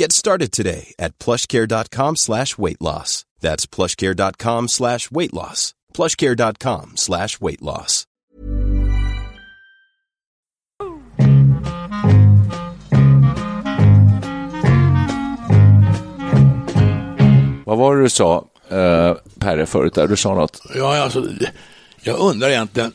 Get started today at plushcare.com slash weight loss. That's plushcare.com slash weight loss. plushcare.com slash weight loss. Vad var det du sa, eh, Perre, förut där? Du sa något. Ja, alltså, jag undrar egentligen,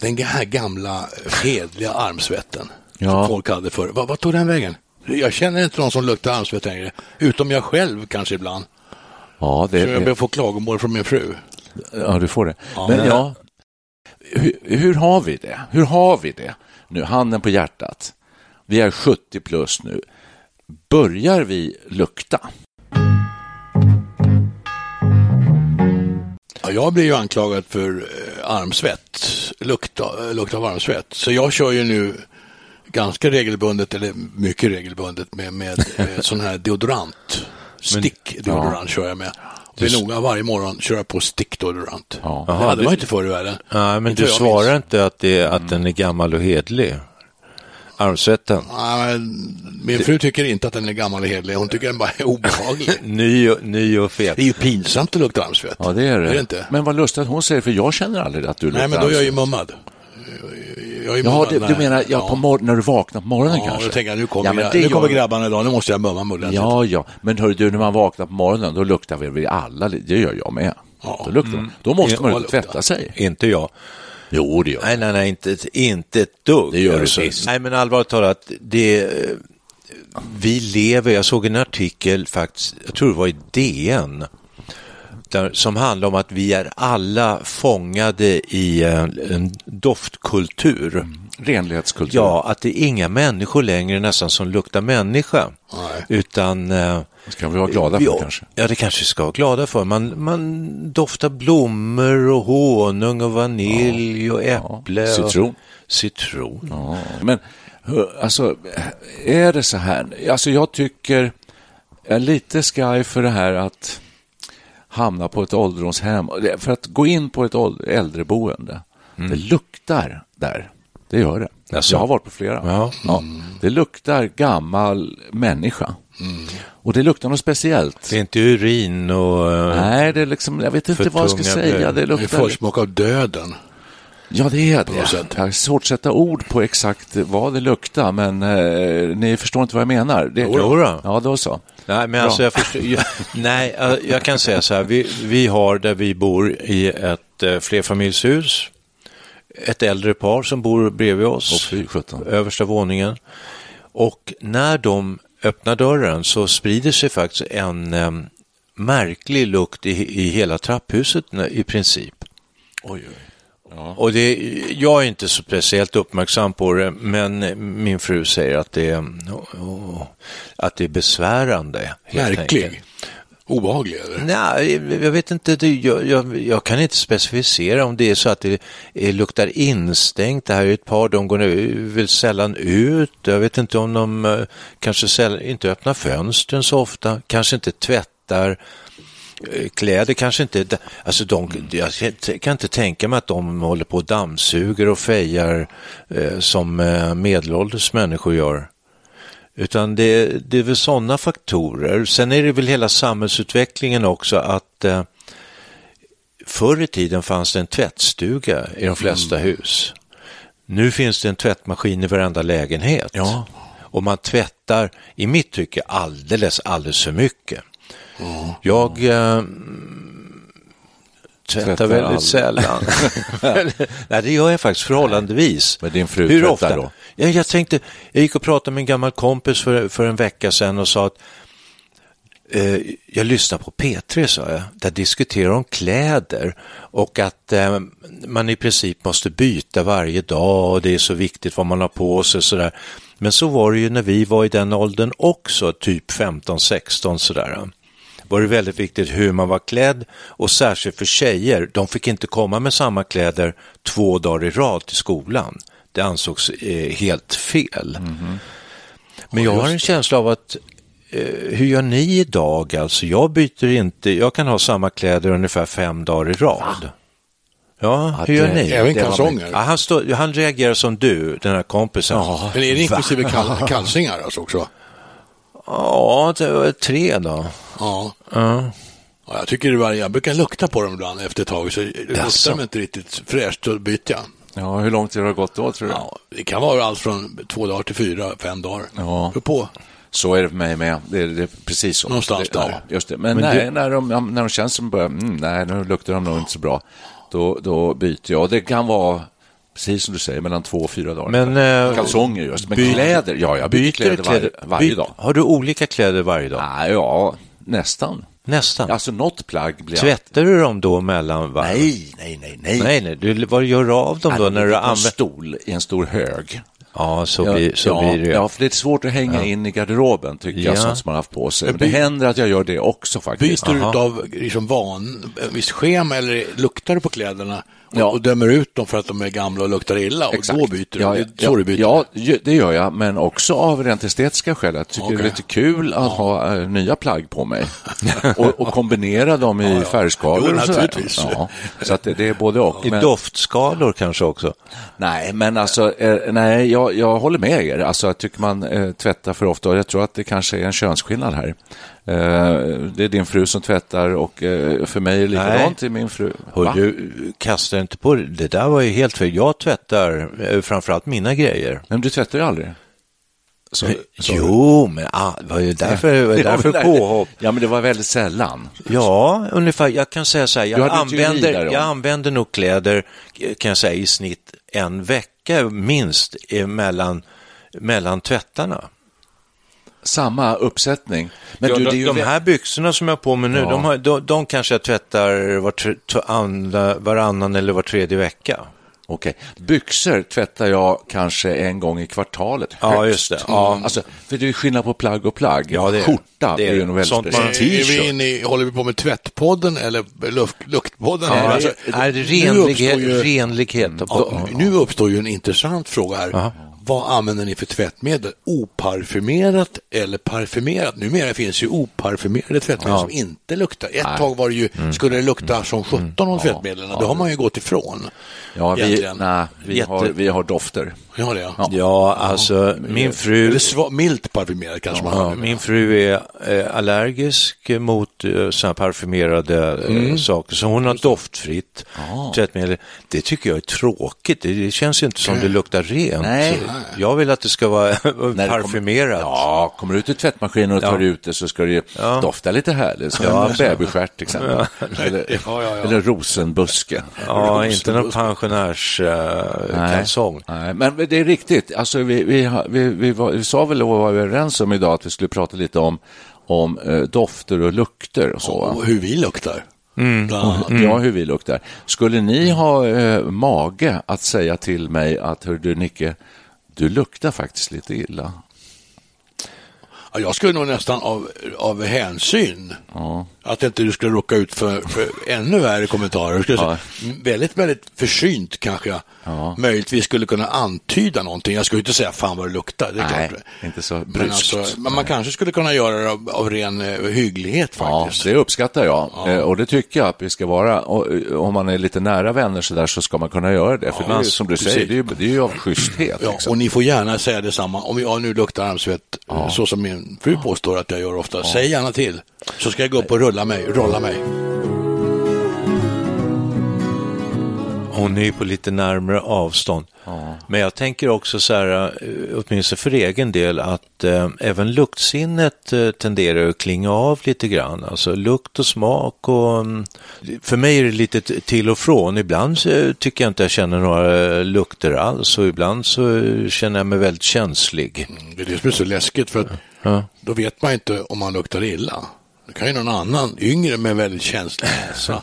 den här gamla hedliga armsvetten Ja. som folk hade förr, vad, vad tog den vägen? Jag känner inte någon som luktar armsvett längre, utom jag själv kanske ibland. Ja, Så jag det, börjar få klagomål från min fru. ja du får det. Ja. Men ja, hur, hur har vi det? Hur har vi det? Nu, handen på hjärtat. Vi är 70 plus nu. Börjar vi lukta? Ja, jag blir ju anklagad för eh, armsvett, lukta, eh, lukt av armsvett. Så jag kör ju nu ganska regelbundet, eller mycket regelbundet, med, med sån här deodorant. Stick deodorant kör jag med. Det är noga varje morgon köra på stick deodorant. Ja. det hade man inte förr i världen. Nej, men Inte du svarar minns. inte att, det, att den är gammal och hedlig. Armsvetten. Nej, min fru tycker inte att den är gammal och hedlig. Hon tycker den bara är obehaglig. Ny och, ny och fet. Det är ju pinsamt att lukta armsvett. Ja, det är det. Är det inte? Men vad lustigt att hon säger, för jag känner aldrig att du luktar Nej, men då är jag ju mummad. Jag är Ja, det, du menar ja, på mor- när du vaknar på morgonen Ja, kanske? då tänker jag nu kommer, Ja, men jag, det nu kommer grabbarna idag, nu måste jag mumma mullen. Ja, ja, men hör du, när man vaknar på morgonen, då luktar vi vi alla, det gör jag med. Ja. Då, luktar man. då måste man Ja, ut och tvätta sig. Inte jag. Jo, det gör Nej, nej, nej, inte, inte ett dugg. Det gör du visst. Nej, men allvarligt talat, det, eh, vi lever, jag såg en artikel faktiskt, jag tror det var i DN, som handlar om att vi är alla fångade i en, en doftkultur. Renlighetskultur. Ja, att det är inga människor längre nästan som luktar människa. Nej. Utan... Eh, Det ska vi vara glada för ja, kanske. Ja, det kanske vi ska vara glada för. Man, man doftar blommor och honung och vanilj och äpple. Citron. Och citron. Ja. Men alltså, är det så här? Alltså jag tycker, jag är lite sky för det här att hamna på ett ålderdomshem. För att gå in på ett äldreboende, det luktar där. Det gör det. Jaså? Jag har varit på flera. Ja. Det luktar gammal människa. Och det luktar något speciellt. Det är inte urin och... Nej, det är liksom, jag vet inte vad jag ska säga. Det Det är luktar... försmak av döden. Ja, det är det. sätt. Jag har svårt att sätta ord på exakt vad det luktar, men eh, ni förstår inte vad jag menar. Det, Jo då. Ja, då så. Nej, men alltså jag förstår, jag, nej, eh, jag kan säga så här, vi, vi har där vi bor i ett eh, flerfamiljshus, ett äldre par som bor bredvid oss, fy sjutton. översta våningen. Och när de öppnar dörren så sprider sig faktiskt en eh, märklig lukt i, i hela trapphuset i princip. Oj, oj. Och det, jag är inte så speciellt uppmärksam på det, men min fru säger att det, är- att det är besvärande. enkelt. Obehaglig eller? Nej, jag vet inte. Det, jag, jag, jag kan inte specificera om det är så att det är, luktar instängt. Det här är ett par, de går väl sällan ut. Jag vet inte om de eh, kanske säll, inte öppnar fönstren så ofta, kanske inte tvättar kläder kanske inte, alltså de, jag kan inte tänka mig att de håller på och dammsuger och fejar eh, som eh, medelålders människor gör. Utan det, det är väl sådana faktorer. Sen är det väl hela samhällsutvecklingen också att eh, förr i tiden fanns det en tvättstuga i de flesta hus. Nu finns det en tvättmaskin i varenda lägenhet. Ja. Och man tvättar, i mitt tycke, alldeles, alldeles för mycket. Jag eh, tvättar Tvättar väldigt aldrig. sällan. Nej, det gör jag faktiskt förhållandevis. Men din fru Hur ofta? då? Ja, jag tänkte, jag gick och pratade med en gammal kompis för, för en vecka sedan och sa att eh, jag lyssnar på P3, sa jag. Där diskuterar de kläder och att eh, man i princip måste byta varje dag och det är så viktigt vad man har på sig. Sådär. Men så var det ju när vi var i den åldern också, typ 15-16 sådär var det väldigt viktigt hur man var klädd och särskilt för tjejer, de fick inte komma med samma kläder två dagar i rad till skolan. Det ansågs eh, helt fel. Men jag har en känsla av att eh, hur gör ni idag? Alltså, jag byter inte, jag kan ha samma kläder ungefär fem dagar i rad. Ja, Ja, hur gör ni? Även kalsonger. Ja, han, står, han reagerar som du, den här kompisen. Ja, Men är det inklusive kalsingar alltså också? Ja det var tre då. Ja. Ja. ja jag tycker det var, jag brukar lukta på dem ibland efter ett tag, så luktar mig inte riktigt fräscht, så byter jag. Ja, hur lång tid har det gått då tror du? Ja, det kan vara allt från två dagar till fyra, fem dagar. Ja. Beror på. Så är det för mig med. Det är, det är precis så. Någonstans det, där. Ja, just det. Men, Men nej, du- när, de, när de känns som börjar, mm, nej, nu luktar de nog inte så bra, då, då byter jag. Det kan vara, precis som du säger, mellan två och fyra dagar. Men, eh, Kalsonger just, men kläder, ja, jag byter kläder, varje, varje by- dag. Har du olika kläder varje dag? Nej, ja, nästan. Nästan. Alltså något plagg blir. Tvättar du dem då mellan varv? Nej, nej, nej, nej. Nej, nej. Du, vad gör du av dem då Nej, när de du en använder? stol i en stor hög. Ja, så, Ja, blir, så ja, blir det. Ja, för det är svårt att hänga in i garderoben, tycker jag, Ja. sånt som man har haft på sig. Men det by- händer att jag gör det också faktiskt. Byter du av liksom van, en viss schema eller luktar du på kläderna och, Ja. och dömer ut dem för att de är gamla och luktar illa och då byter du? Ja, det ja, är så du byter? ja, det gör jag, men också av rent estetiska skäl. Jag tycker det är lite kul att ha eh, nya plagg på mig och, och kombinera dem i färgskalor Jo, och sådär. naturligtvis. Ja, så att det, det är både och. I Men, doftskalor kanske också. nej, men alltså, eh, nej, jag, jag håller med er. Alltså, jag tycker man eh, tvättar för ofta och jag tror att det kanske är en könsskillnad här. Eh, det är din fru som tvättar och eh, för mig är det likadant till min fru. Hör du, kastar inte på det. Det där var ju helt fel. Jag tvättar eh, framförallt mina grejer. Men du tvättar ju aldrig. Så, så- Jo, men ah, det var ju därför, det var Ja, därför men- påhopp. Ja, men det var väldigt sällan. Ja, ungefär. Jag kan säga så här, jag använder, jag använder nog kläder, kan jag säga, i snitt en vecka minst eh, mellan, mellan tvättarna. Samma uppsättning. Men ja, du, de, de vä- här byxorna som jag har på mig nu, Ja. de, har, de, de kanske jag tvättar var, varannan eller var tredje vecka. Okej, byxor tvättar jag kanske en gång i kvartalet. Ja, högst. just det. Ja. Alltså, för det är skillnad på plagg och plagg. Ja, det är- Skjorta det är är ju nog väldigt Sånt man- speciellt. Är vi inne i, håller vi på med tvättpodden eller luft, luktpodden? Ja, Alltså, är det nu renlighet, uppstår ju- renlighet. Ja, nu uppstår ju en intressant fråga här. Vad använder ni för tvättmedel? Oparfumerat eller parfymerat? Numera finns ju oparfumerade tvättmedel som inte luktar. Ett tag var det ju, Mm. skulle det lukta som 17 av tvättmedlen. Det har man ju gått ifrån. Ja, vi, nej, vi, Jätte- har, vi har dofter. Ja, det. Ja. Ja, alltså min fru... Eller sva, milt parfymerat kanske man Ja, har. min fru är eh, allergisk mot eh, såna här parfymerade eh, Mm. saker, så hon har doftfritt tvättmedel. Det tycker jag är tråkigt. Det, det känns ju inte som det luktar rent. Nej. Jag vill att det ska vara När det parfymerat. Kommer, ja, kommer du ut ur tvättmaskinen och tar Ja. ut det så ska det ju Ja. dofta lite härligt. Det ska ja, en bebisstjärt till exempel. Eller, Ja, ja, ja. eller rosenbuske. Ja, inte någon pensionärskalsong. Nej, men det är riktigt. Alltså, vi, vi, vi, vi, var, vi sa väl och var överens om idag att vi skulle prata lite om, om eh, dofter och lukter och så. Och hur vi luktar. Mm. Annat. Ja, hur vi luktar. Skulle ni ha eh, mage att säga till mig att, hör du Nicke, du luktar faktiskt lite illa. Ja, jag skulle nog nästan av, av hänsyn, Ja. att inte du skulle råka ut för, för ännu värre kommentarer. Jag skulle Ja. säga, väldigt, väldigt försynt kanske jag Ja. möjligtvis skulle kunna antyda någonting. Jag skulle inte säga fan vad det luktar, det Nej, klart. inte så Men, bryskt. alltså, men man kanske skulle kunna göra det av, av ren eh, hygglighet Ja, faktiskt. det uppskattar jag Eh, och det tycker jag att vi ska vara. Och, eh, om man är lite nära vänner så där så ska man kunna göra det. För det är som du precis. säger, det är ju, det är ju av schysthet. Ja, liksom. och ni får gärna säga detsamma. Om jag nu luktar armsvett, så som min fru påstår att jag gör ofta, säg gärna till. Så ska jag gå upp och rulla mig, rolla mig. Hon är ju på lite närmare avstånd. Men jag tänker också så här, eh, åtminstone för egen del, att eh, även luktsinnet eh, tenderar att klinga av lite grann. Alltså lukt och smak och mm, för mig är det lite till och från. Ibland så tycker jag inte jag känner några eh, lukter alls och ibland så känner jag mig väldigt känslig. Det är det som är så läskigt för att Ja. då vet man inte om man luktar illa. Det kan ju någon annan, yngre med väldigt känslig näsa.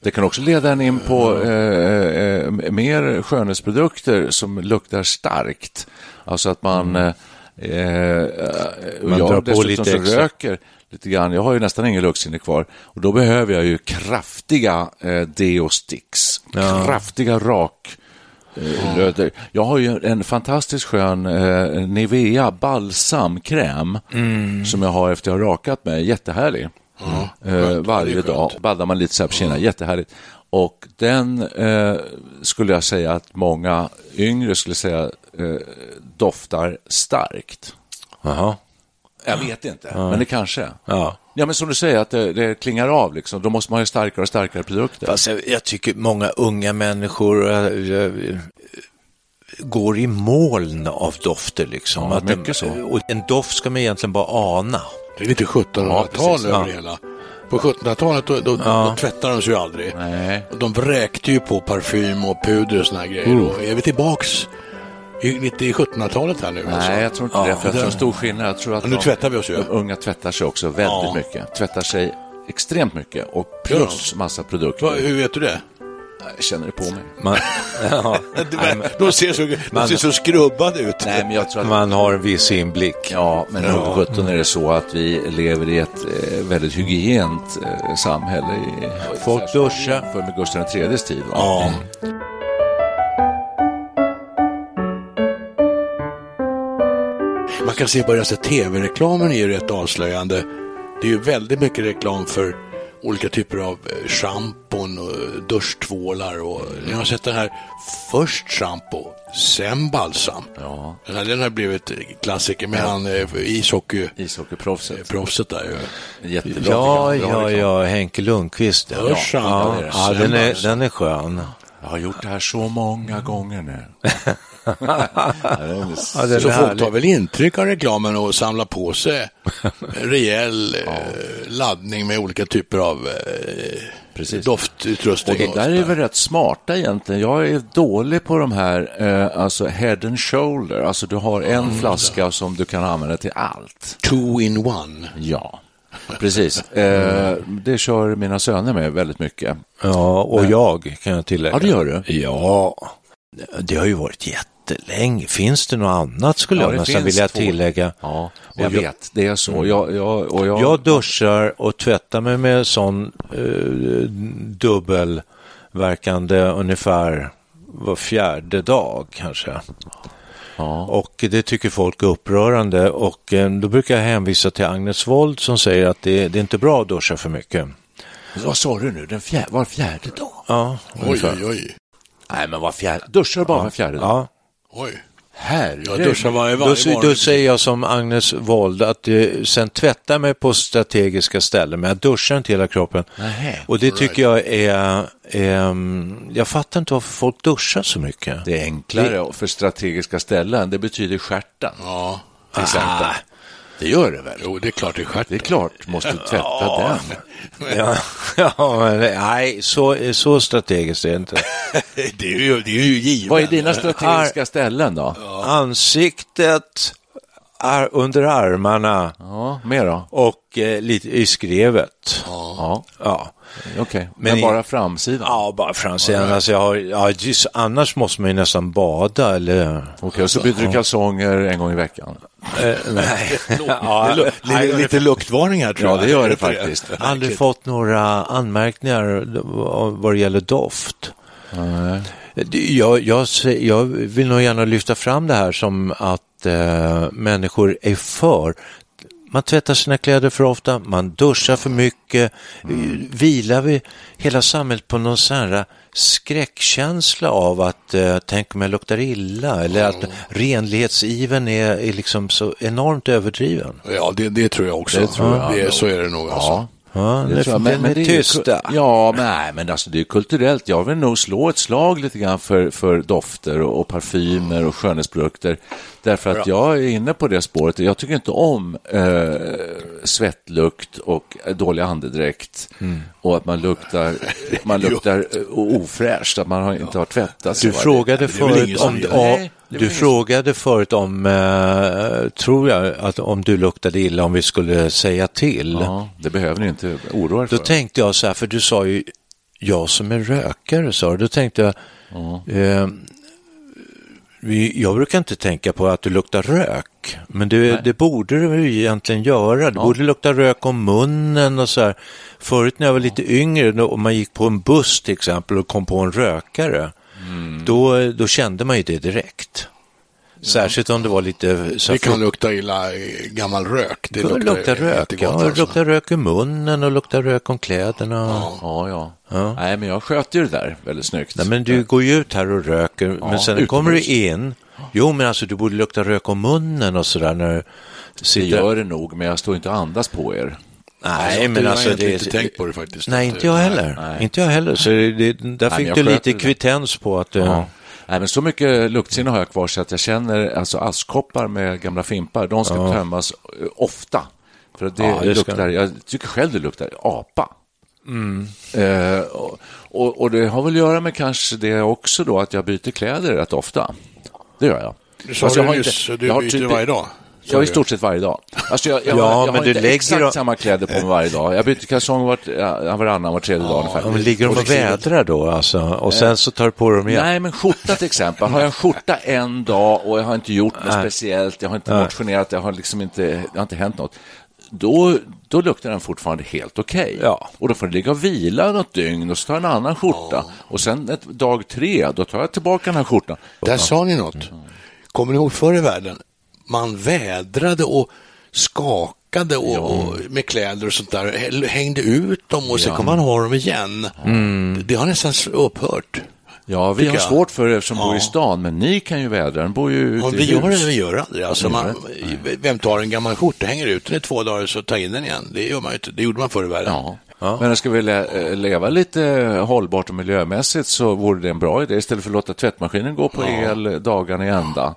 Det kan också leda en in på eh, eh, mer skönhetsprodukter som luktar starkt. Alltså att man... Eh, eh, Man jag drar på lite så extra. röker lite grann. Jag har ju nästan ingen luktsinne kvar och då behöver jag ju kraftiga eh, deosticks. Kraftiga rak eh, löder. Jag har ju en fantastiskt skön eh, Nivea balsamkräm som jag har efter jag har rakat mig. Jättehärlig. Eh, varje dag. Baddar man lite så här på kinderna. Jättehärligt. Och den eh, skulle jag säga att många yngre skulle säga eh, doftar starkt. Jaha. Jag vet inte, men det kanske. Ja. Ja, men som du säger, att det, det klingar av. Liksom. Då måste man ju starkare och starkare produkter. Fast jag, jag tycker många unga människor äh, äh, går i moln av dofter. Liksom. Ja, Att de- mycket så. Och en doft ska man egentligen bara ana. Det är lite 1700-tal precis, över ja. hela. På 1700-talet då, då, då tvättade de sig ju aldrig. Nej. De vräkte ju på parfym och puder och såna här grejer. Mm. Är vi tillbaks i, lite i 1700-talet här nu? alltså? Nej, jag tror inte det. För jag tror en stor skillnad. Jag tror att Ja, nu de- tvättar vi oss ju. Unga tvättar sig också väldigt Ja. mycket. Tvättar sig extremt mycket och plus massa produkter. Va, hur vet du det? Jag känner det på mig. Man, ja, de ser så, de ser så skrubbade ut. Nej, men jag tror att... man har en viss inblick. Ja, men på sjutton är det så att vi lever i ett eh, väldigt hygient eh, samhälle. I, Folk duschar. För med Gustav IIIs tid. Va? Ja. Man kan se bara tv-reklamen är ju rätt avslöjande. Det är ju väldigt mycket reklam för olika typer av eh, schampon och eh, duschtvålar och ni har sett den här först schampo, sen balsam. Ja. Den, här, den har blivit klassiker med han eh, ishockeyproffset Ishockeyproffset. där ju. Jättebra. Ja, jag. Ja, reklam. ja, Henke Lundqvist. Ja, ja, ja sen den, är, den är skön. Jag har gjort det här så många gånger nu. Ja, Så folk tar väl intryck av reklamen och samlar på sig rejäl eh, laddning med olika typer av eh, Precis. doftutrustning. Och det där är väl rätt smarta egentligen. Jag är dålig på de här, eh, alltså head and shoulder. Alltså du har en flaska som du kan använda till allt. Two in one. Ja, precis. Eh, det kör mina söner med väldigt mycket. Ja, och jag kan jag tillägga. Ja, det gör du. Ja, det har ju varit jättelänge. Finns det något annat skulle Ja, jag nästan vilja två. tillägga. Ja, jag, jag- vet. Det är så. Jag, jag, och jag, Jag duschar och tvättar mig med sån eh, dubbelverkande ungefär var fjärde dag kanske. ja. Och det tycker folk är upprörande och eh, då brukar jag hänvisa till Agnes Wold som säger att det, det är inte bra att duscha för mycket. Vad sa du nu? Den fjär, var fjärde dag? Ja, Oj, ungefär. oj, oj. Nej, men var fjärde? Duschar du bara var fjärde dag? Ja. oj. Herregud. Jag duschar varje, Då, varje morgon. då säger jag som Agnes Wold att eh, sen tvättar mig på strategiska ställen men jag duschar inte hela kroppen. Nähä. Och det tycker jag är, ehm, jag fattar inte varför folk duschar så mycket. Det är enklare för strategiska ställen. Det betyder stjärten, Ja, till exempel. Det gör det väl? jo, det är klart det är stjärt. Det är klart, måste du tvätta den. Ja, ja men nej, så, så strategiskt är det inte. det är ju, det är ju givet. Vad är dina strategiska ställen då? Ansiktet, ar, under armarna Ja, mer då? och eh, lite i skrevet. Ja, Ja. okej. Men Men i- bara framsidan? Ja, bara framsidan. Alltså jag har, ja, just, annars måste man ju nästan bada eller... Okej, och så byter du kalsonger en gång i veckan? Eh, nej. ja, Lite, lite, lite luktvarning här tror Ja, jag. det gör det faktiskt. Jag har aldrig fått några anmärkningar vad det gäller doft. Det- Jag, jag, jag vill nog gärna lyfta fram det här som att eh, människor är för. Man tvättar sina kläder för ofta, man duschar för mycket. Mm. Vilar vi hela samhället på någon sån här skräckkänsla av att eh, tänk om jag luktar illa eller att renlighetsiven är, är liksom så enormt överdriven. Ja, det, det tror jag också. Det tror jag. Det, så är det nog. Alltså. Ja. Ja, Det tror jag. men, men, det är ju tysta. ku- Ja, men, nej, men alltså det är kulturellt. Jag vill nog slå ett slag lite grann för, för dofter och, och parfymer och skönhetsprodukter. Därför att jag är inne på det spåret. Jag tycker inte om eh, svettlukt och dålig andedräkt Mm. och att man luktar, man luktar eh, ofräscht, att man har, inte har tvättat sig. Du frågade förut om, du frågade förut om, eh, tror jag, att om du luktade illa om vi skulle säga till. Ja, det behöver ni inte oroa er Då för. tänkte jag så här, för du sa ju jag som är rökare, sa du. Då tänkte jag, eh, vi, jag brukar inte tänka på att du luktar rök, men det, det borde du ju egentligen göra. Det borde lukta rök om munnen och så här. Förut när jag var lite yngre, om man gick på en buss till exempel och kom på en rökare, då, då kände man ju det direkt. Särskilt om det var lite... Så Det kan lukta illa i gammal rök. Det det luktar, luktar, rök, ja. gott Det alltså. luktar rök i munnen och luktar rök om kläderna. Ja, ja. Nej, men jag sköter ju det där väldigt snyggt. Nej, men du går ju ut här och röker, men sen utomhus. kommer du in. Jo, men alltså du borde lukta rök om munnen och sådär när du Det sitter... gör det nog, men jag står inte och andas på er. Nej, Jag men har alltså egentligen det... inte tänkt på det faktiskt. Nej, inte jag eh, heller. nej. Inte jag heller. Så det, det, där men fick jag du lite det. kvittens på att... eh, Ja. Nej, men så mycket luktsinne har jag kvar så att jag känner alltså askkoppar med gamla fimpar, de ska tömmas eh, ofta. För det, Ja, det luktar, jag tycker själv det luktar apa. Eh, och, och, och det har väl att göra med kanske det också då att jag byter kläder rätt ofta. Det gör jag. Du sa det jag har nyss, inte- du byter typ- varje dag. Ja, i stort sett varje dag. Alltså jag, jag, Ja, har, jag men har du inte lägger exakt dem- samma kläder på mig varje dag. Jag byter kalsong vart, ja, varannan, var tredje dag ungefär. Ja, men ligger de och vädrar då alltså? Och sen så tar du på dem igen? Nej, men skjorta till exempel. Har jag en skjorta en dag och jag har inte gjort något speciellt, jag har inte motionerat, jag har liksom inte, det har inte hänt något. Då, då luktar den fortfarande helt okej. Ja. Och då får den ligga och vila något dygn och så tar jag en annan skjorta. Och sen ett, dag tre, då tar jag tillbaka den här skjortan. Där sa ni något. Kommer ni ihåg förr i världen? Man vädrade och skakade och, och med kläder och sånt där. Hängde ut dem och sen kom man ha dem igen. Mm. Det, det har nästan upphört. Ja, vi har jag. svårt för er som bor Ja. i stan, men ni kan ju vädra. Den bor ju ute Ja, i vi gör hus. det, vi gör aldrig. Alltså, man, vem tar en gammal skjorta, hänger ut den i två dagar så tar in den igen. Det gör man ju inte. Det gjorde man förr i världen. Ja. Men ska vi le- leva lite hållbart och miljömässigt så vore det en bra idé istället för att låta tvättmaskinen gå på el dagarna i ända.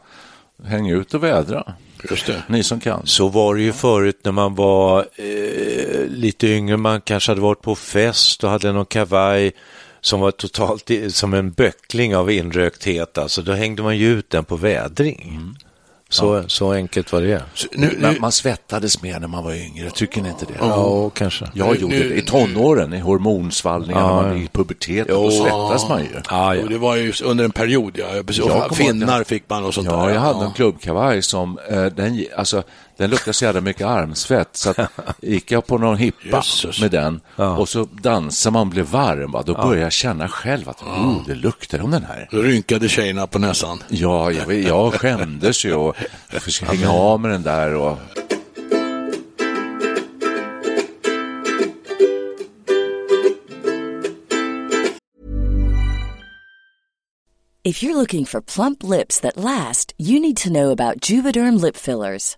Häng ut och vädra. Just det. Ni som kan. Så var det ju förut när man var eh, lite yngre, man kanske hade varit på fest och hade någon kavaj som var totalt som en böckling av inrökthet. Alltså, då hängde man ju ut den på vädring. Så, så enkelt var det. Så nu, Man, nu, man svettades mer när man var yngre, tycker ni inte det? Ja, kanske. Jag Nu- gjorde nu- det i tonåren, i hormonsvallningar, när man är i puberteten, då svettas man ju. Ja, ja. och det var ju under en period, ja. Precis. Finnar fick man och sånt Ja, där. jag hade en klubbkavaj som, eh, den, alltså, den luktade så jävla mycket armsvett så att gick jag på någon hippa Jösses. med den och så dansade man och blev varm, va, då började jag känna själv att oh, det luktar om den här. Då rynkade tjejerna på näsan. Ja, jag, jag skämdes ju och jag försökte hänga av med den där och If you're looking for plump lips that last, you need to know about Juvederm lip fillers.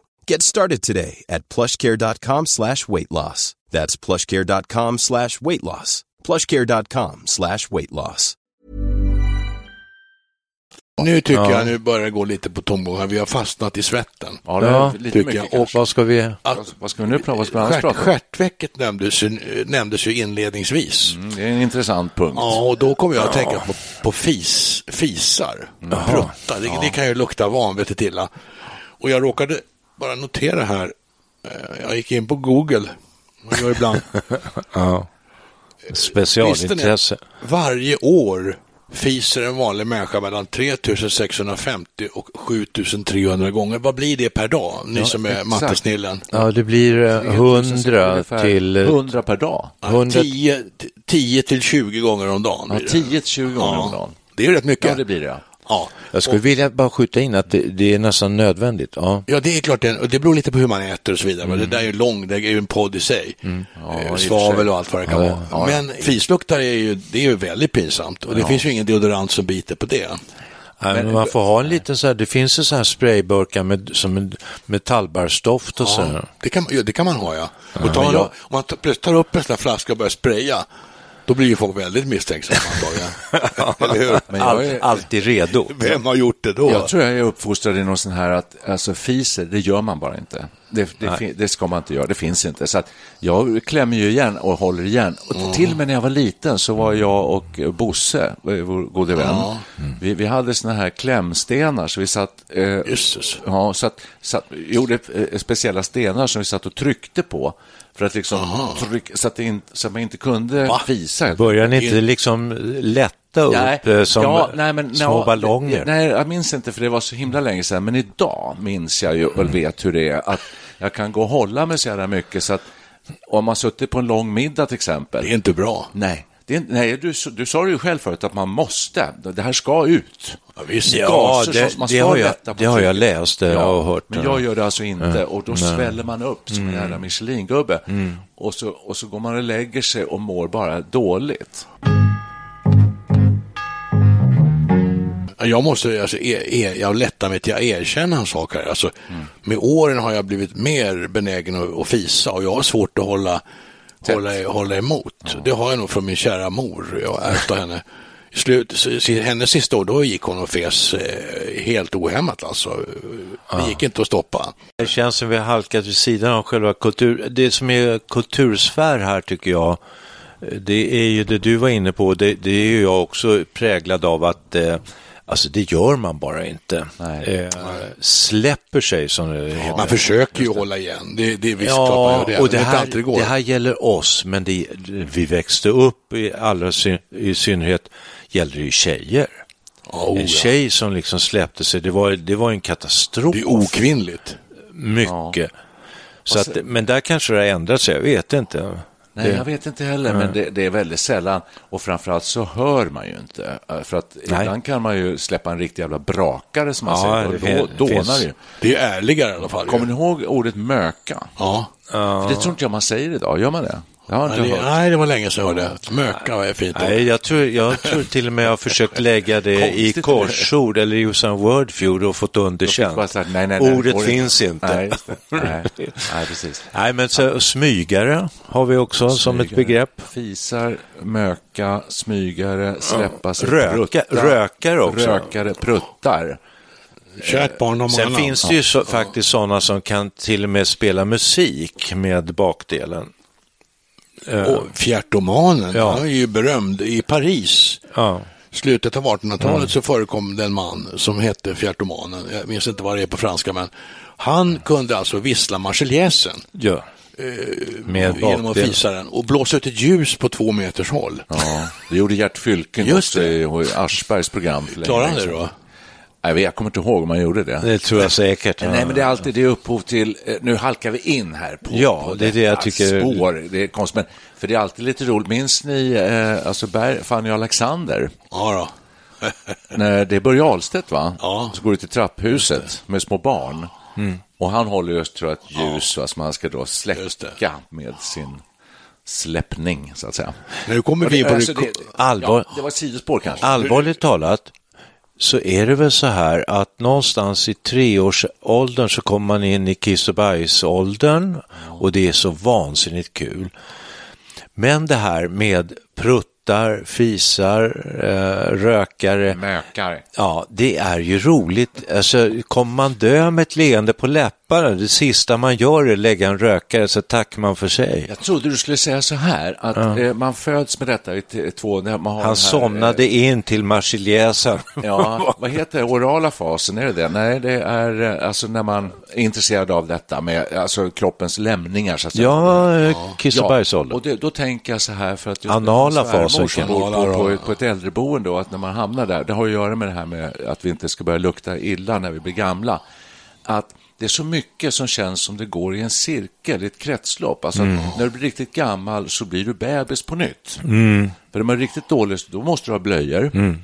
Get started today at plushcare.com slash weight loss. That's plushcare.com slash weight loss. plushcare.com slash weight loss. Nu tycker Ja. jag, nu börjar det gå lite på tomgång. Vi har fastnat i svetten. Ja, det Ja, lite tycker mycket jag. kanske. Vad ska vi... Att Vad ska vi nu prata Vad ska vi stjärt, prata om? stjärtvecket nämndes, ju- nämndes ju inledningsvis. Mm, Det är en intressant punkt. Ja, och då kommer jag att tänka på, på fis, fisar, pruttar. Det, det kan ju lukta vanvettigt illa. Och jag råkade bara notera här, eh, jag gick in på Google, man gör ibland, Ja. Specialintresse. varje år fiser en vanlig människa mellan 3650 och 7300 gånger. Vad blir det per dag, ni Ja, som är exakt. mattesnillen? Ja, det blir eh, 100 Ungefär till... eh, 100 per dag. Ja, 100 10, 10 till 20 gånger om dagen. Ja, blir det. 10-20 gånger om dagen. Det är ju rätt mycket. Ja, det blir det. Ja. Ja. Jag skulle vilja bara skjuta in att det, det är nästan nödvändigt. Ja. Ja, det är klart, det, och det beror lite på hur man äter och så vidare. men Det där är ju lång, det är ju en podd i sig. Ja, Eh, och Svavel och allt vad det kan Ja, vara. Men fisluktar är ju, det är ju väldigt pinsamt och det finns ju ingen deodorant som biter på det. Nej, men man får ha en liten så här, det finns ju så här sprayburkar med, som en metallbarrstoft och så. här. Det kan, ja, det kan man ha, ja. Och tar man, om man tar, plötsligt tar upp en sån här flaska och börjar spraya, då blir ju folk väldigt misstänksamma? Men jag är- alltid redo. Vem har gjort det då? Jag tror jag är uppfostrad i någon sån här att alltså, fiser, det gör man bara inte. Det, det, det ska man inte göra, det finns inte. Så att jag klämmer ju igen och håller igen. Och till och med när jag var liten så var jag och Bosse, eh, vår gode vän, vi, vi hade såna här klämstenar så vi satt... Eh. Ja, så att, så att, gjorde eh, speciella stenar som vi satt och tryckte på för att liksom tryck, så, att in, så att man inte kunde Va? fisa. helt Börjar ni inte liksom lätta upp eh, som små ja, ballonger? Nej, jag minns inte för det var så himla länge sedan. Men idag minns jag ju och vet hur det är. Att jag kan gå och hålla mig så jävla mycket så att om man suttit på en lång middag till exempel. Det är inte bra. Nej, det nej du, du sa det ju själv förut att man måste. Det här ska ut. Ja, visst. Ja, det, det, ska har jag, det har jag läst eh, och hört. Men ja. jag gör det alltså inte och då Nej. sväller man upp som en jävla Michelin-gubbe. Och, så, och så går man och lägger sig och mår bara dåligt. Jag måste, alltså, er, er, jag lättar mig till att erkänna en sak här. Alltså, Med åren har jag blivit mer benägen att, att fisa och jag har svårt att hålla, hålla, hålla emot. Det har jag nog från min kära mor. Jag av henne. I slut, hennes sista år, då gick hon och fes eh, helt ohämmat alltså. Det gick inte att stoppa. Det känns som vi har halkat vid sidan av själva kultur. Det som är kultursfär här tycker jag, eh, det är ju det du var inne på, det, det är ju jag också präglad av att eh, Alltså det gör man bara inte. Nej. Eh, släpper sig som det heter. Man försöker ju hålla igen. Det, det är visst klart man gör det. och det här, det går. det här gäller oss, men det, vi växte upp, i, allra syn, i synnerhet gällde det ju tjejer. Oh, en ja. tjej som liksom släppte sig, det var, det var en katastrof. Det är okvinnligt. Mycket. Så att, men där kanske det har ändrat sig, jag vet inte. Nej, det, jag vet inte heller, men det, det är väldigt sällan. Och framförallt så hör man ju inte. Eh, För att Nej. ibland kan man ju släppa en riktig jävla brakare som man Ja, säger. Och då dånar det ju. Det är ärligare i alla fall. ju. Kommer ni ihåg ordet möka? Ja. För det tror inte jag man säger idag. Gör man det? Jag har inte Nej, det, hört. nej, det var länge sedan jag hörde. Möka är fint. Nej, jag tror, jag tror till och med jag har försökt lägga det i korsord eller i en wordfeud och fått underkänt. här, nej, nej, nej, Ordet går finns inte. inte. Nej, nej, nej, precis. Nej, men så, smygare har vi också som ett Smygare, begrepp. Fisar, möka, smygare, släppa sig, Röka- prutta. rökare också. Rökare, pruttar. Kärt barn många Sen finns det ju så, faktiskt sådana som kan till och med spela musik med bakdelen. Och fjärtomanen, Ja. han är ju berömd. I Paris, Ja. slutet av 1800-talet, så förekom det en man som hette fjärtomanen. Jag minns inte vad det är på franska, men han kunde alltså vissla marseljäsen. Ja. Med genom att fisa den och blåsa ut ett ljus på två meters håll. Ja, det gjorde Gert Fylking Just också i Aschbergs program. Klarar han det sedan. Då? Nej, jag kommer inte ihåg om han gjorde det. Det tror jag säkert. Nej, men det är alltid det upphov till, eh, nu halkar vi in här på, Ja, på det är det jag tycker- spår. Det är konstigt, men, för det är alltid lite roligt. Minns ni eh, alltså Ber- Fanny och Alexander? Ja, då. När det är Börje Ahlstedt, va? Ja. Så går det till trapphuset med små barn. Och han håller just tror jag, ett ljus va, som han ska då släcka med sin släppning, så att säga. Nu kommer vi in på alltså, det- Allvar- Ja, det var ett sidospår kanske. Allvarligt talat så är det väl så här att någonstans i treårsåldern så kommer man in i kiss och bajsåldern och det är så vansinnigt kul. Men det här med pruttar, fisar, eh, rökare, Mökar. Ja, det är ju roligt. Alltså, kommer man dö med ett leende på läpparna, det sista man gör är att lägga en rökare, så tackar man för sig. Jag trodde du skulle säga så här, att eh, man föds med detta i två... När man har Han här, somnade in till marseljäsen. Eh, ja, vad heter det? Orala fasen, är det det? Nej, det är eh, alltså när man är intresserad av detta med alltså, kroppens lämningar. Så att säga. Ja, eh, kiss och Ja, bajsåldern. och det, då tänker jag så här för att just Anala fasen, som bor på, på, på ett äldreboende och att när man hamnar där, det har att göra med det här med att vi inte ska börja lukta illa när vi blir gamla. Att det är så mycket som känns som det går i en cirkel, i ett kretslopp. Alltså Mm. när du blir riktigt gammal så blir du bebis på nytt. För är man riktigt dålig, då måste du ha blöjor. Mm.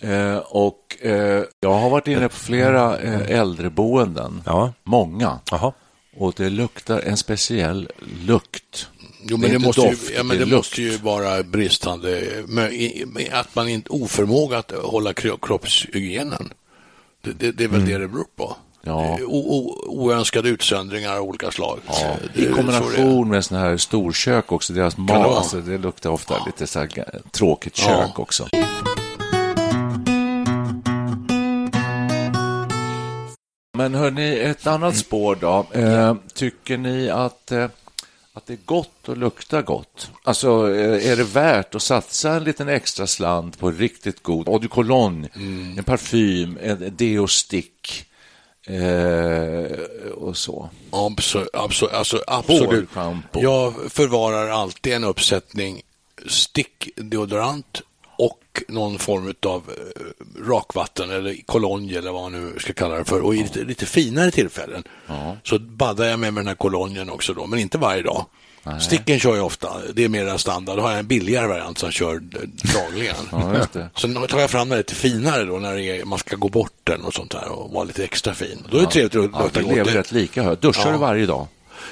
Eh, och eh, jag har varit inne på flera eh, äldreboenden, Ja. många. Jaha. Och det luktar en speciell lukt. Jo, Det men det, måste, doft, ju, ja, men det måste ju vara bristande, att man inte oförmåga att hålla kro- kroppshygienen. Det, det, det är väl det det beror på. Ja. O, oönskade utsöndringar av olika slag. Ja, Det- I det. kombination med sådana här storkök också, deras det mat, vara? alltså, det luktar ofta lite så tråkigt Ja. kök också. Men hörni, ett annat spår då. Eh, tycker ni att, eh, att det är gott att lukta gott? Alltså, eh, är det värt att satsa en liten extra slant på riktigt god eau de cologne, en parfym, en deostick eh, och så? Absolut, absolut, alltså, absolut. Hårschampo. Jag förvarar alltid en uppsättning stickdeodorant och någon form av rakvatten eller kolonj eller vad man nu ska kalla det för. Och i lite, lite finare tillfällen så baddar jag med, med den här kolonjen också då, men inte varje dag. Sticken kör jag ofta, det är mer standard. Då har jag en billigare variant som jag kör eh, dagligen. Ja, just det. Sen tar jag fram den lite finare då när det är, man ska gå bort den och sånt där och vara lite extra fin. Då är det trevligt att Ja, lukta gott. lever rätt lika. Hör. Duschar Ja. du varje dag?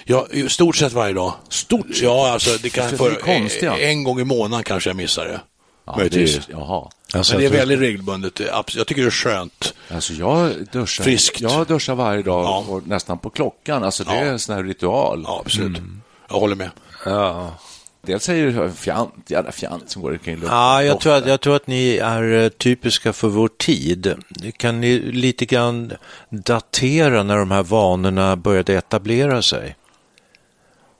Ja, stort sett varje dag. Stort sett? Ja, alltså det kan För för, det är konstiga. en gång i månaden kanske jag missar det. Ja, Möjligtvis. det är- Jaha. Alltså, Men det är väldigt regelbundet. Det abs- Jag tycker det är skönt. Alltså jag duschar, Friskt. jag duschar varje dag Ja. och nästan på klockan. Alltså det Ja. är en sån här ritual. Ja, absolut. Mm. Jag håller med. Ja. Dels är det ju fjant, jävla fjant som går omkring. Ja, jag tror, att, jag tror att ni är eh, typiska för vår tid. Kan ni lite grann datera när de här vanorna började etablera sig?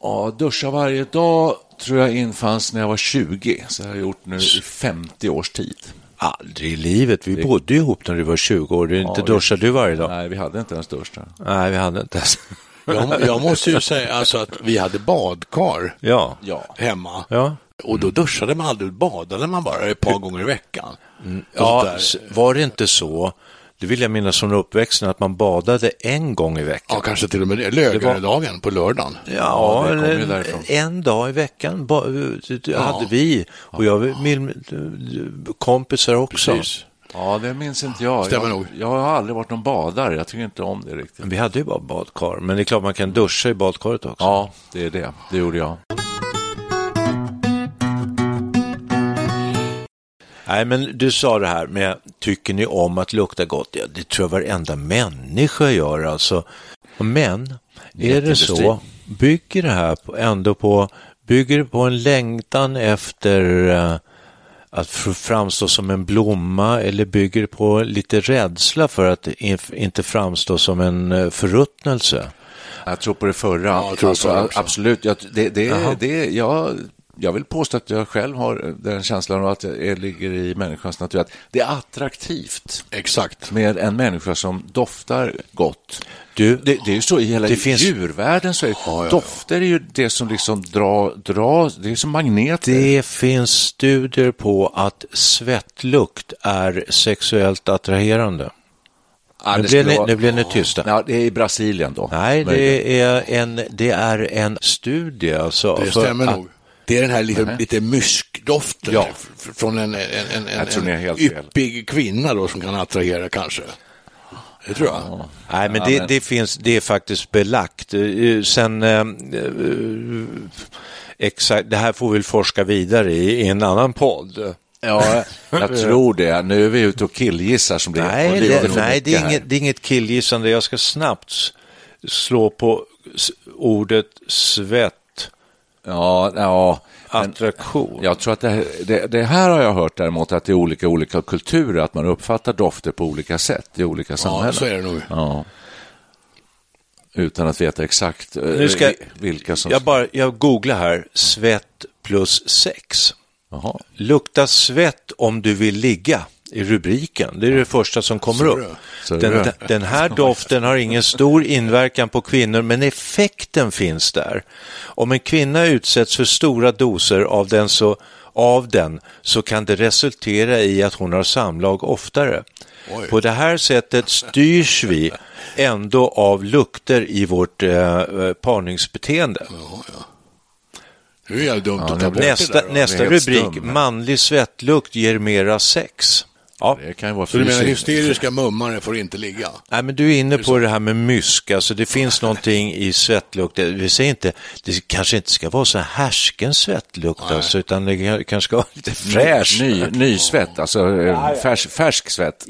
Ja, duscha varje dag tror jag infanns när jag var 20. Så jag har gjort nu i 50 års tid. Aldrig i livet. Vi bodde ju ihop när du var 20 år. Du, inte Ja, duschar du varje dag? Nej, vi hade inte ens dusch. Nej, vi hade inte ens. Jag, jag måste ju säga alltså att vi hade badkar Ja. Ja. hemma. Ja. Och då duschade man aldrig, badade man bara ett par gånger i veckan. Mm. Ja, var det inte så, det vill jag minnas från uppväxten, att man badade en gång i veckan? ja, kanske till och med det. Lögaredagen på lördagen. Ja, därifrån. en dag i veckan ba, det hade vi och jag min, kompisar också. Precis. Ja, det minns inte jag. Stämmer jag, nog. jag har aldrig varit någon badare. Jag tycker inte om det riktigt. Vi hade ju bara badkar, men det är klart man kan duscha i badkaret också. Ja, det är det. Det gjorde jag. Nej, men du sa det här med, tycker ni om att lukta gott? Ja, det tror jag varenda människa gör alltså. Men, är det så, bygger det här ändå på, bygger det på en längtan efter eh, att framstå som en blomma eller bygger på lite rädsla för att inte framstå som en eh, förruttnelse? Jag tror på det förra. Ja, jag tror alltså, på det också. absolut. Jag, det, det, Jaha. det, jag jag vill påstå att jag själv har den känslan av att det ligger i människans natur att det är attraktivt Exakt. med en människa som doftar gott. Du, Det, det är ju så i hela Det finns- djurvärlden, så är Ja, ja, ja. dofter är ju det som liksom drar, drar det är som magneter. Det finns studier på att svettlukt är sexuellt attraherande. Ja, nu, det blir ni, vara- nu blir ni tysta. Ja, det är i Brasilien då. Nej, det är en, det är en studie. Alltså, Det för stämmer att- nog. Det är den här lite, lite myskdoften Ja. från en, en, en, en, Jag tror ni har helt en fel. yppig kvinna då som kan attrahera kanske. Det tror jag. Nej, men Ja, det, det finns, det är faktiskt belagt. Eh, Sen, eh, eh, exakt, det här får vi väl forska vidare i, i en annan podd. Ja, jag tror det. Nu är vi ute och killgissar som det Nej, det, för nej det, är inget, det är inget killgissande. Jag ska snabbt slå på ordet svett, Ja, ja. attraktion. Jag tror att det, det, det här har jag hört däremot att det är olika olika kulturer, att man uppfattar dofter på olika sätt i olika samhällen. Ja, så är det nog. Ja. Utan att veta exakt eh, Nu ska- vilka som... Jag, bara, jag googlar här, svett plus sex. Jaha. Lukta svett om du vill ligga i rubriken. Det är det första som kommer upp. Den, den här doften har ingen stor inverkan på kvinnor, men effekten finns där. Om en kvinna utsätts för stora doser av den så, av den så kan det resultera i att hon har samlag oftare. Oj. På det här sättet styrs vi ändå av lukter i vårt eh, eh, parningsbeteende. Det är ju dumt Ja, att ta nu- bort Nästa, det där. då. nästa rubrik, stum. manlig svettlukt ger mera sex. Ja, Det kan ju vara Så du menar hysteriska mummare får inte ligga? Nej, men du är inne på det här med mysk, alltså det finns någonting i svettlukt. Vi säger inte, det kanske inte ska vara så härsken svettlukt, alltså, utan det kan- kanske ska vara lite fräsch. Ny, ny svett, alltså eh, färsk, färsk svett.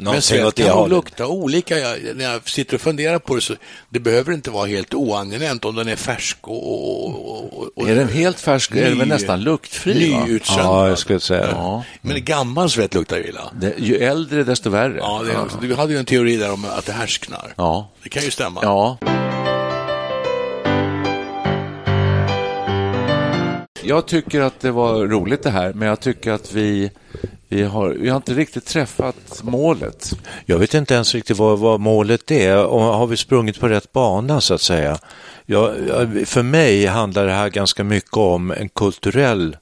Men svett kan lukta olika. Jag, när jag sitter och funderar på det så det behöver inte vara helt oangenämt om den är färsk och... och, och, och Är den helt färsk är den nästan luktfri? Nyutsänd. Ja, jag skulle säga. Ja. Men gammal svett luktar illa. Det, ju äldre desto värre. Ja, det är också. Du hade ju en teori där om att det härsknar. Ja. Det kan ju stämma. Ja. Jag tycker att det var roligt det här, men jag tycker att vi, vi, har, vi har inte riktigt träffat målet. Jag vet inte ens riktigt vad, vad målet är och har vi sprungit på rätt bana så att säga. Jag, för mig handlar det här ganska mycket om en kulturell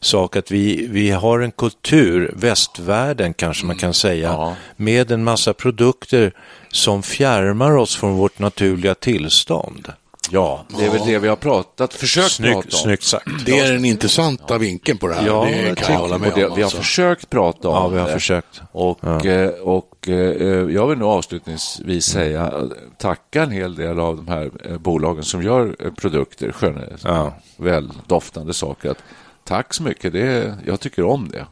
sak, att vi, vi har en kultur, västvärlden kanske man kan säga, Ja. med en massa produkter som fjärmar oss från vårt naturliga tillstånd. Ja, det är väl det vi har pratat, försökt Snyggt, prata om. snyggt sagt. Det är den intressanta vinkeln på det här. Ja, det kan jag hålla med Och det, om. vi har alltså. försökt prata om Ja, vi har det. försökt. Och, Ja. eh, och eh, jag vill nog avslutningsvis säga eh, tacka en hel del av de här eh, bolagen som gör eh, produkter, sköna, Ja. väl doftande saker. Att, tack så mycket, det, jag tycker om det.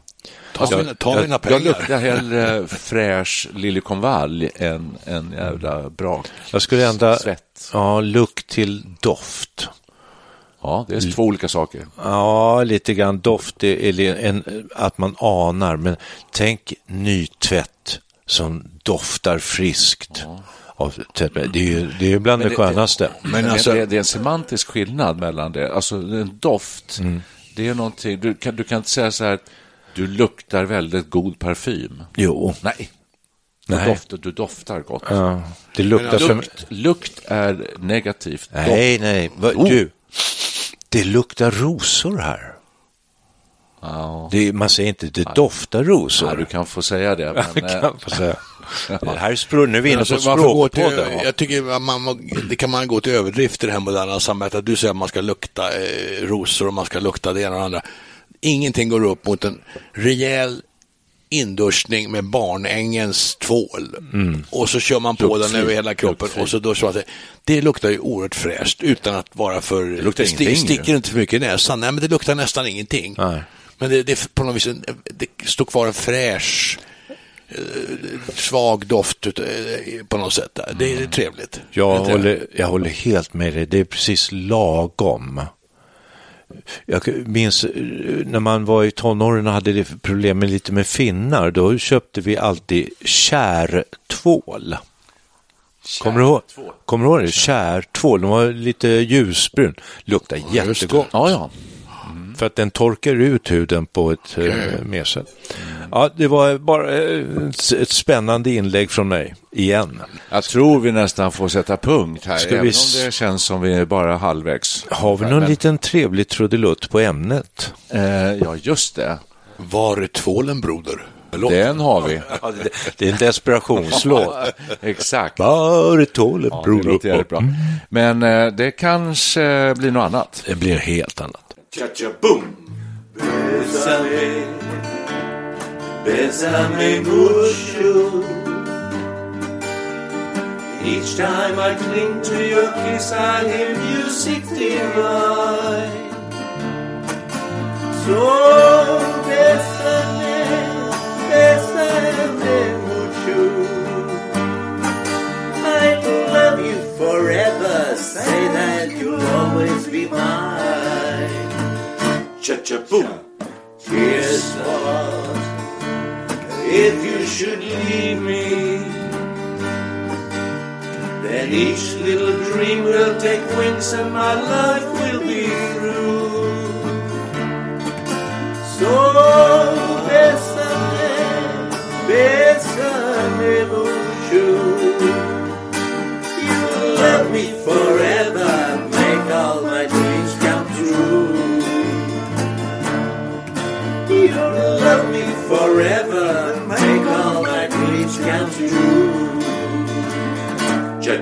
Ta, mina, ta mina pengar. Jag luktar hellre fräsch liljekonvalj än en jävla brak Jag skulle ändra svett. ja, lukt till doft. Ja, det är två olika saker. Ja, lite grann doft är en, att man anar, men tänk ny tvätt som doftar friskt. Tvätt. Det är ju det är bland Men det det- skönaste. Men alltså- det, det är en semantisk skillnad mellan det. Alltså en doft, Mm. det är någonting, du kan, du kan inte säga så här, du luktar väldigt god parfym. Jo, Nej. Du, Nej. Doftar, du doftar gott. ja, det luktar. Lukt, lukt är negativt. Nej, nej, Va, Oh. du. Det luktar rosor här. Ja. Det, man säger inte det doftar rosor. Ja, du kan få säga det. Men, Jag eh, kan få säga. Det här är språk, nu är vi inne Alltså, på till, språkpodden. va? jag tycker att man, det kan man gå till överdrift i det här moderna samhället. Att Du säger att man ska lukta eh, rosor och man ska lukta det ena och det andra. Ingenting går upp mot en rejäl induschning med barnängens tvål. Mm. Och så kör man på den över hela kroppen och så duschar man sig. Det luktar ju oerhört fräscht utan att vara för... Det, luktar sti- ingenting, sticker inte för mycket i näsan. Nej, men det luktar nästan ingenting. Nej. Men det, det på något vis det står kvar en fräsch eh, svag doft eh, på något sätt. Det är trevligt. Jag Det är trevligt. håller, jag håller helt med dig. Det är precis lagom. Jag minns eh, när man var i tonåren och hade det problem med lite med finnar. Då köpte vi alltid kärtvål. Kommer du ihåg? Kommer du ihåg det? Kärtvål. De var lite ljusbrun. Just det. jättegott. ja, ja. För att den torkar ut huden på ett eh, mer sätt. Ja, det var bara eh, ett spännande inlägg från mig, igen. Jag tror vi nästan får sätta punkt här, Ska även vi om det känns som vi är bara halvvägs. Har vi någon Men- liten trevlig trudelutt på ämnet? Eh, ja, just det. Var är tvålen broder? Förlåt. Den har vi. Ja, det, det är en desperationslåt. Exakt. Bara tålen, Ja, det låter jävligt bra. Men eh, det kanske blir något annat. Det blir helt annat. Bésame mucho. Each time I cling to your kiss, I hear music divine. So bésame, bésame mucho. I love you forever. Say that you'll always be mine. Cha-cha-boom. Here's what if you should leave me, then each little dream will take wings and my life will be through. So bésame, bésame